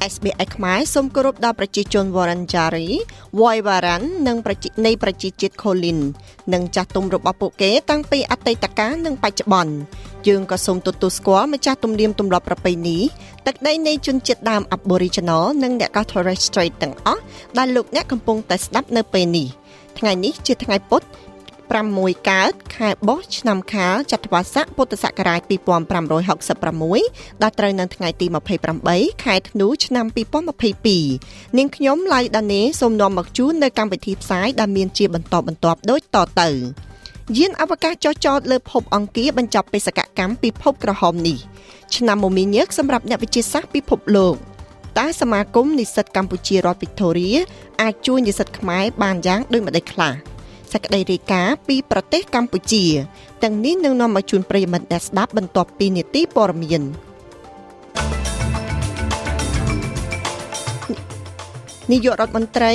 SBS ខ្មែរសូមគោរពដល់ប្រជាជន Wurundjeri, Woiwurrung និងប្រជានៃប្រជាជាតិ Kulin និងចាស់ទុំរបស់ពួកគេតាំងពីអតីតកាលនិងបច្ចុប្បន្នយើងក៏សូមទទួលស្គាល់ម្ចាស់ទំនៀមទម្លាប់ប្រពៃណីទឹកដីនៃជនជាតិដើម Aboriginal និងអ្នក Torres Strait ទាំងអស់ដែលលោកអ្នកកំពុងតែស្ដាប់នៅពេលនេះថ្ងៃនេះជាថ្ងៃពុទ្ធ 6កើតខែបោះឆ្នាំខាលចត្វាស័កពុទ្ធសករាជ2566ដែលត្រូវនៅថ្ងៃទី28ខែធ្នូឆ្នាំ2022នាងខ្ញុំឡៅដានេសូមនាំមកជូននៅកម្មវិធីផ្សាយដែលមានជាបន្តបន្ទាប់ដូចតទៅយានអវកាសចុះចតលើភពអង្គារបញ្ចប់បេសកកម្មពិភពក្រហមនេះឆ្នាំមមាញឹកសម្រាប់អ្នកវិទ្យាសាស្ត្រពិភពលោកតើសមាគមនិស្សិតកម្ពុជារដ្ឋវីកតូរីអាចជួយនិស្សិតខ្មែរបានយ៉ាងដូចម្តេចខ្លះ សេចក្តីរាយការណ៍ពីប្រទេសកម្ពុជាទាំងនេះនឹងនាំមកជូនប្រិយមិត្តអ្នកស្ដាប់បន្ទាប់ពីនីតិព័រមាននាយករដ្ឋមន្ត្រី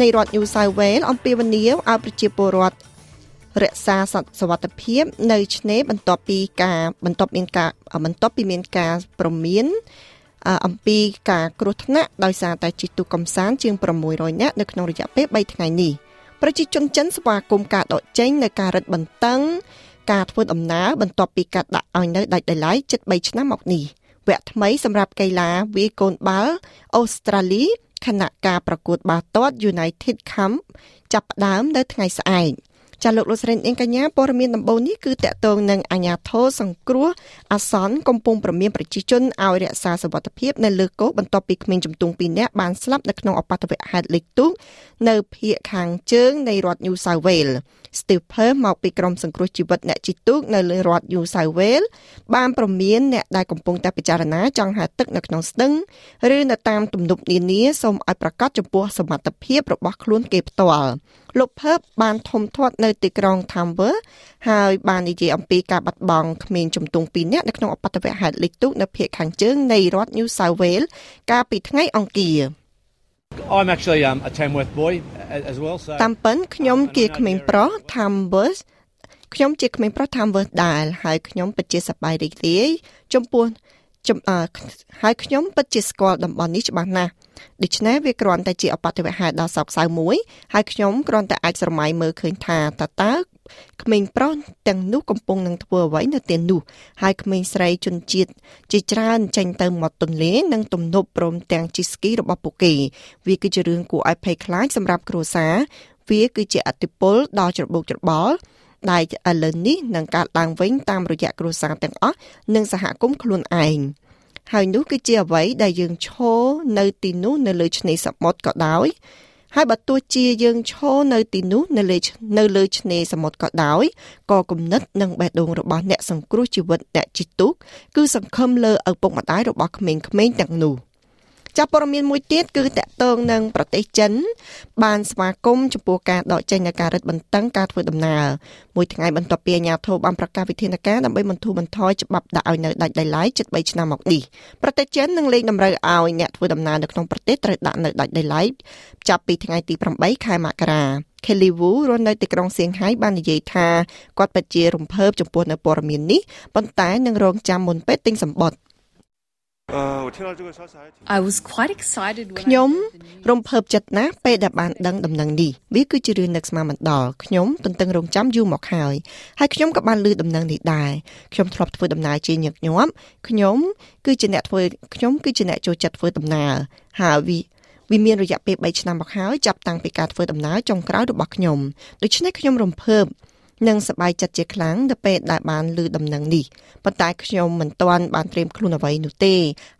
នៃរដ្ឋ New South Wales អំពាវនាវឲ្យប្រជាពលរដ្ឋរក្សាសវត្ថភាពនៅឆ្នេរបន្ទាប់ពីការបន្ទាប់មានការបន្ទាប់ពីមានការប្រមានអំពីការគ្រោះថ្នាក់ដោយសារតែជិះទូកកំសាន្តជាង600នាក់នៅក្នុងរយៈពេល3ថ្ងៃនេះ។ ប្រជាជនចិនស្វាគមន៍ការដកចេញនៅការរឹតបន្តឹងការធ្វើដំណើរបន្ទាប់ពីការដាក់ឲ្យនៅដាច់ដោយឡែកជិត3ឆ្នាំមកនេះវគ្គថ្មីសម្រាប់កីឡាវាយកូនបាល់អូស្ត្រាលីគណៈការប្រកួតបាល់ទាត់ United Cup ចាប់ផ្ដើមនៅថ្ងៃស្អែក ចាលោកលោកស្រីនាងកញ្ញាព័ត៌មានដំបូងនេះគឺតកតងនឹងអាញាធរសង្គ្រោះអាសន្នកំពុងប្រមានប្រជាជនឲ្យរក្សាសវត្ថភាពនៅលើគោកបន្ទាប់ពីក្មេងជំទង់2នាក់បានស្លាប់នៅក្នុងអបតវហេតុលេខទូកនៅភូមិខាងជើងនៃរដ្ឋ New South Wales Steve Per មកពីក្រុមសង្គ្រោះជីវិតអ្នកជិះទូកនៅលើរដ្ឋ New South Wales បានប្រមានអ្នកដែលកំពុងតែពិចារណាចង់ហែទឹកនៅក្នុងស្ទឹងឬនៅតាមទំនប់នានាសូមឲ្យប្រកាសចំពោះសមត្ថភាពរបស់ខ្លួនគេផ្ទាល់លោកភើបបានធំធាត់នៅទីក្រុង Tamworth ហើយបាននិយាយអំពីការបាត់បង់ក្មេងជំទង់2នាក់នៅក្នុងអបតវហេតុលេខទូកនៅភូមិខាងជើងនៃរដ្ឋ New South Wales កាលពីថ្ងៃអង្គារ I'm actually um, a Tamworth boy as well so តាមពិនខ្ញុំជាក្មេងប្រុស Tamworth ខ្ញុំជាក្មេងប្រុស Tamworth ដែរហើយខ្ញុំពិតជាសប្បាយរីករាយចំពោះ ហើយខ្ញុំពិតជាស្គាល់តំបន់នេះច្បាស់ណាស់ដូច្នេះវាគ្រាន់តែជាអបតិវហេតុដ៏សោកសៅមួយហើយខ្ញុំគ្រាន់តែអាចស្រមៃមើលឃើញថាតើតើក្មេងប្រុសទាំងនោះកំពុងនឹងធ្វើអ្វីនៅទីនោះហើយក្មេងស្រីជនជាតិជាច្រើនចេញទៅមាត់ទន្លេនិងទំនប់ព្រមទាំងជិះស្គីរបស់ពួកគេវាគឺជារឿងគួរឲ្យភ័យខ្លាចសម្រាប់គ្រួសារវាគឺជាអតិពលដ៏ច្របូកច្របល់ ដែលឥឡូវនេះនឹងកើតឡើងវិញតាមរយៈគ្រួសារទាំងអស់និងសហគមន៍ខ្លួនឯងហើយនោះគឺជាអ្វីដែលយើងឈរនៅទីនោះនៅលើឆ្នេរសមុទ្រក៏ដោយហើយបើទោះជាយើងឈរនៅទីនោះនៅលើនៅលើឆ្នេរសមុទ្រក៏ដោយក៏គំនិតនិងបេះដូងរបស់អ្នកសង្គ្រោះជីវិតអ្នកជិះទូកគឺសង្ឃឹមលើឪពុកម្ដាយរបស់ក្មេងៗទាំងនោះ។ ចាប់ព័ត៌មានមួយទៀតគឺតកតងនឹងប្រទេសចិន បានស្វាគមន៍ចំពោះការដកចេញនៃការរឹតបន្តឹងការធ្វើដំណើរមួយថ្ងៃបន្ទាប់ពីអាជ្ញាធរបានប្រកាសវិធានការដើម្បីបន្ធូរបន្ថយច្បាប់ដាក់ឲ្យនៅដាច់ដោយឡែកជិត3ឆ្នាំមកនេះប្រទេសចិននឹងលែងតម្រូវឲ្យអ្នកធ្វើដំណើរនៅក្នុងប្រទេសត្រូវដាក់នៅដាច់ដោយឡែកចាប់ពីថ្ងៃទី8ខែមករា Kelly Wu រស់នៅទីក្រុងសៀងហៃបាននិយាយថាគាត់ពិតជារំភើបចំពោះនៅព័ត៌មាននេះប៉ុន្តែនឹងរងចាំមុនពេលទិញសម្បត្តិ I was quite excited ខ្ញុំរំភើបចិត្តណាស់ពេលដែលបានដឹងដំណឹងនេះវាគឺជារឿងនឹកស្មានមិនដល់ខ្ញុំទន្ទឹងរង់ចាំយូរមកហើយហើយខ្ញុំក៏បានឮដំណឹងនេះដែរខ្ញុំធ្លាប់ធ្វើដំណើរជាញឹកញាប់ខ្ញុំគឺជាអ្នកធ្វើខ្ញុំគឺជាអ្នកចូលចិត្តធ្វើដំណើរហើយវាវាមានរយៈពេល3ឆ្នាំមកហើយចាប់តាំងពីការធ្វើដំណើរចុងក្រោយរបស់ខ្ញុំដូច្នេះខ្ញុំរំភើប និងសប្បាយចិត្តជាខ្លាំងទៅពេលដែលបានឮដំណឹងនេះប៉ុន្តែខ្ញុំមិនទាន់បានត្រៀមខ្លួនអ្វីនោះទេ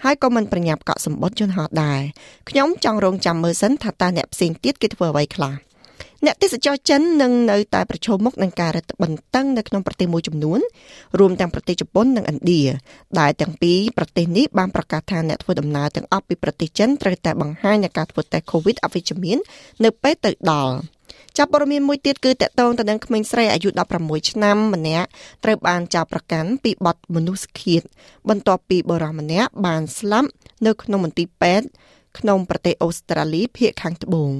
ហើយក៏មិនប្រញាប់កក់សម្បត្តិយន្តហោះដែរខ្ញុំចង់រងចាំមើលសិនថាតើអ្នកផ្សេងទៀតគេធ្វើអ្វីខ្លះអ្នកទេសចរចិននឹងនៅតែប្រឈមមុខនឹងការរឹតបន្តឹងនៅក្នុងប្រទេសមួយចំនួនរួមទាំងប្រទេសជប៉ុននិងឥណ្ឌាដែលទាំងពីរប្រទេសនេះបានប្រកាសថាអ្នកធ្វើដំណើរទាំងអស់ពីប្រទេសចិនត្រូវតែបង្ហាញនូវការធ្វើតេស្ត COVID អវិជ្ជមាននៅពេលទៅដល់ ចាប់ព័ត៌មានមួយទៀតគឺតកតងទៅនឹងក្មេងស្រីអាយុ16ឆ្នាំម្នាក់ត្រូវបានចោទប្រកាន់ពីបទមនុស្សឃាត បន្ទាប់ពីបុរសម្នាក់បានស្លាប់នៅក្នុងមន្ទីរពេទ្យក្នុងប្រទេសអូស្ត្រាលីភាគខាងត្បូង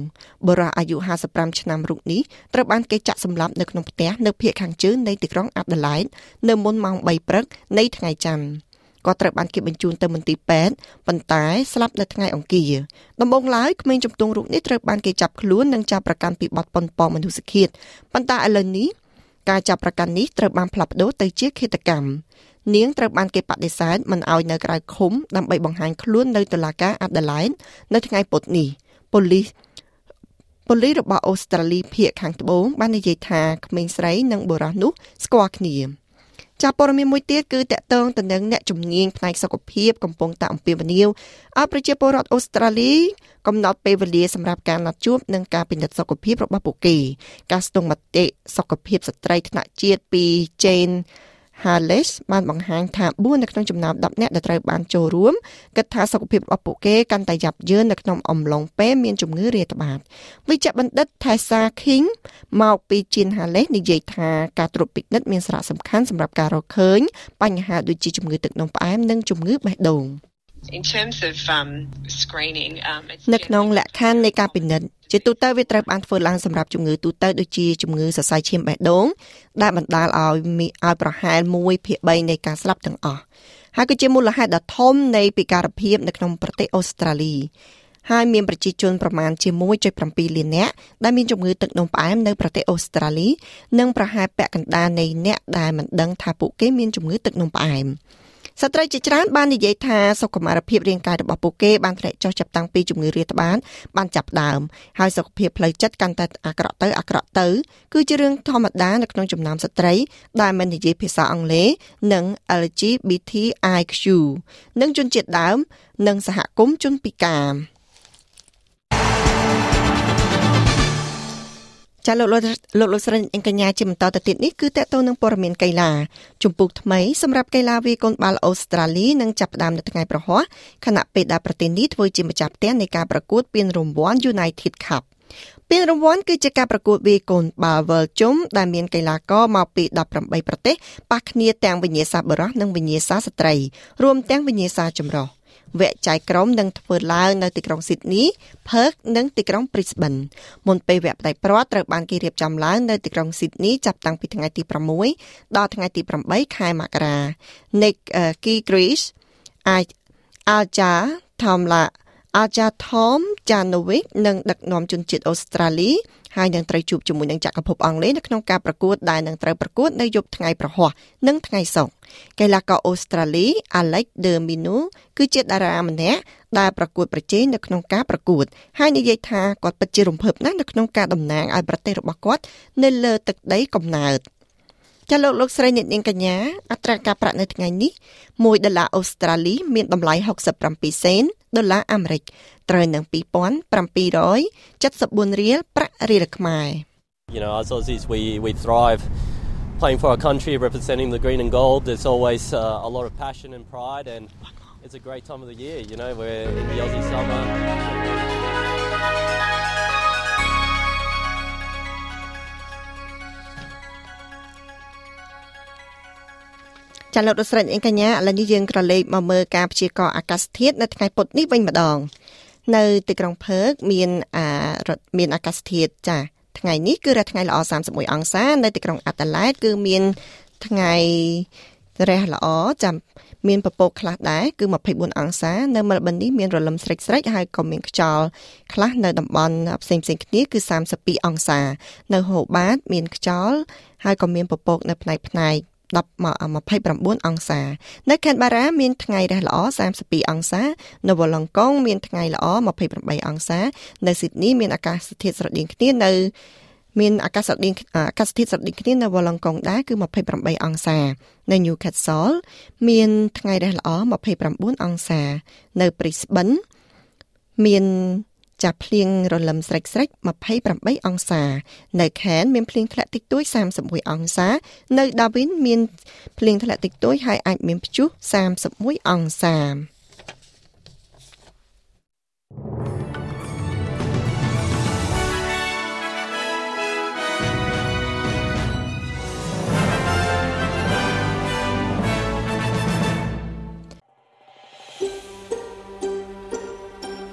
បុរសអាយុ55ឆ្នាំរូបនេះត្រូវបានគេចាក់សម្លាប់នៅក្នុងផ្ទះនៅភាគខាងជើងនៃទីក្រុងអាដាលេដនៅមុនម៉ោង3ព្រឹកនៃថ្ងៃច័ន្ទ ក៏ត្រូវបានគេបញ្ជូនទៅមន្ទីរពេទ្យប៉ុន្តែស្លាប់នៅថ្ងៃអង្គារដំបូងឡើយក្មេងជំទង់រូបនេះត្រូវបានគេចាប់ខ្លួននិងចាប់ប្រកាន់ពីបទប៉ុនប៉ងមនុស្សឃាតប៉ុន្តែឥឡូវនេះការចាប់ប្រកាន់នេះត្រូវបានផ្លាស់ប្ដូរទៅជាឃាតកម្មនាងត្រូវបានគេបដិសេធមិនឲ្យនៅក្រៅឃុំដើម្បីបង្ហាញខ្លួននៅតុលាការអាដាលេដនៅថ្ងៃពុធនេះប៉ូលីសប៉ូលីសរបស់អូស្ត្រាលីភាគខាងត្បូងបាននិយាយថាក្មេងស្រីនិងបុរសនោះស្គាល់គ្នា ចាប់ព័ត៌មានមួយទៀតគឺតកតងទៅនឹងអ្នកជំនាញផ្នែកសុខភាពកំពុងតែអំពាវនាវឲ្យប្រជាពលរដ្ឋអូស្ត្រាលីកំណត់ពេលវេលាសម្រាប់ការណាត់ជួបនិងការពិនិត្យសុខភាពរបស់ពួកគេការស្ទង់មតិសុខភាពស្ត្រីថ្នាក់ជាតិពី Jane Harles បានបង្ហាញថា4នៅក្នុងចំណោម10នាក់ដែលត្រូវបានចូលរួមគិតថាសុខភាពរបស់ពួកគេកាន់តែយ៉ាប់យ៉ឺននៅក្នុងអំឡុងពេលមានជំងឺរាតត្បាតវិជ្ជបណ្ឌិត Tessa King មកពី Jane Harles និយាយថាការត្រួតពិនិត្យមានសារៈសំខាន់សម្រាប់ការរកឃើញបញ្ហាដូចជាជំងឺទឹកនោមផ្អែមនិងជំងឺបេះដូង។ In terms of um screening um នៅក្នុងលក្ខខណ្ឌនៃការពិនិត្យ ជាទូទៅវាត្រូវបានធ្វើឡើងសម្រាប់ជំងឺទូទៅដូចជាជំងឺសរសៃឈាមបេះដូងដែលបណ្ដាលឲ្យឲ្យប្រហែល1ភាគ3នៃការស្លាប់ទាំងអស់ហើយក៏ជាមូលហេតុដ៏ធំនៃពិការភាពនៅក្នុងប្រទេសអូស្ត្រាលីហើយមានប្រជាជនប្រមាណជា1.7លាននាក់ដែលមានជំងឺទឹកនោមផ្អែមនៅប្រទេសអូស្ត្រាលីនិងប្រហែលពាក់កណ្ដាលនៃអ្នកដែលមិនដឹងថាពួកគេមានជំងឺទឹកនោមផ្អែម។ ស្ត្រីជាច្រើនបាននិយាយថាសុខុមាលភាពរាងកាយរបស់ពួកគេបានធ្លាក់ចុះចាប់តាំងពីជំងឺរាតត្បាតបានចាប់ដើមហើយសុខភាពផ្លូវចិត្តកាន់តែអាក្រក់ទៅអាក្រក់ទៅ គឺជារឿងធម្មតានៅក្នុងចំណោមស្ត្រី ដែលមិននិយាយភាសាអង់គ្លេសនិង LGBTIQ និងជនជាតិដើម និងសហគមន៍ជនពិការ។ ចាលោកលោកលោកលោកស្រីអង្គញ្ញាជាបន្តទៅទៀតនេះគឺតកតងនឹងព័ត៌មានកីឡាជំពូកថ្មីសម្រាប់កីឡាវាយកូនបាល់អូស្ត្រាលីនឹងចាប់ផ្ដើមនៅថ្ងៃប្រហ័សខណៈពេលដែលប្រទេសនេះធ្វើជាម្ចាស់ផ្ទះនៃការប្រកួតពានរង្វាន់ United Cup ពានរង្វាន់គឺជាការប្រកួតវាយកូនបាល់ World ជុំដែលមានកីឡាករមកពី18ប្រទេសប៉ះគ្នាទាំងវិញ្ញាសាបុរសនិងវិញ្ញាសាស្ត្រីរួមទាំងវិញ្ញាសាចម្រុះ វគ្គចែកក្រុមនឹងធ្វើឡើងនៅទីក្រុងស៊ីដនី Perth និងទីក្រុង Brisbane មុនពេលវគ្គផ្ដាច់ព្រាត់ត្រូវបានគេរៀបចំឡើងនៅទីក្រុងស៊ីដនីចាប់តាំងពីថ្ងៃទី6ដល់ថ្ងៃទី8ខែមករា Nick Kyrgios Alja Tomla Alja Tom Janovic នឹងដឹកនាំជនជាតិអូស្ត្រាលីហើយនឹងត្រូវជួបជាមួយនឹងចក្រភពអង់គ្លេសនៅក្នុងការប្រកួតដែលនឹងត្រូវប្រកួតនៅយប់ថ្ងៃប្រហ័សនិងថ្ងៃសុក្រកីឡាករអូស្ត្រាលី Alex de Minaur គឺជាតារាម្នាក់ដែលប្រកួតប្រជែងនៅក្នុងការប្រកួតហើយនិយាយថាគាត់ពិតជារំភើបណាស់នៅក្នុងការតំណាងឲ្យប្រទេសរបស់គាត់នៅលើទឹកដីកំណើតចាលោកលោកស្រីអ្នកនាងកញ្ញាអត្រាការប្រាក់នៅថ្ងៃនេះ1ដុល្លារអូស្ត្រាលី មានតម្លៃ67សេន ដុល្លារអាមេរិកត្រូវនឹង2774រៀលប្រាក់រៀលខ្មែរ You know, as Aussies, we, we thrive playing for our country, representing the green and gold. There's always uh, a lot of passion and pride, and it's a great time of the year. You know, we're in the Aussie summer. ចាលោកដស្រិតអេងកញ្ញាឥឡូវនេះយើងក្រឡេកមកមើលការព្យាករណ៍អាកាសធាតុនៅថ្ងៃពុធនេះវិញម្ដង នៅទីក្រុងផឺកមានអាមានអាកាសធាតុចាថ្ងៃនេះគឺរះថ្ងៃល្អ31អង្សានៅទីក្រុងអាតាឡែតគឺមានថ្ងៃរះល្អចាំមានពពកខ្លះដែរគឺ24អង្សានៅមែលប៊ននេះមានរលឹមស្រិចស្រិចហើយក៏មានខ្យល់ខ្លះនៅតំបន់ផ្សេងផ្សេងគ្នាគឺ32អង្សា នៅហូបាត មានខ្យល់ហើយក៏មានពពកនៅផ្នែកផ្នែក10មក 29អង្សា នៅខេត្តបារ៉ាមានថ្ងៃរះល្អ32អង្សា នៅវ៉ាឡង់កុងមានថ្ងៃល្អ28អង្សា នៅស៊ីដនីមានអាកាសធាតុស្រដៀងគ្នានៅមានអាកាសធាតុអាកាសធាតុស្រដៀងគ្នានៅវ៉ាឡង់កុងដែរគឺ28អង្សា នៅ Newcastle មានថ្ងៃរះល្អ29អង្សា នៅ Brisbane មាន ចាប់ភ្លៀងរលឹមស្រេចស្រេច28អង្សា នៅខេនមានភ្លៀងធ្លាក់តិចតួច31អង្សា នៅដាវិនមានភ្លៀងធ្លាក់តិចតួចហើយអាចមានព្យុះ31អង្សា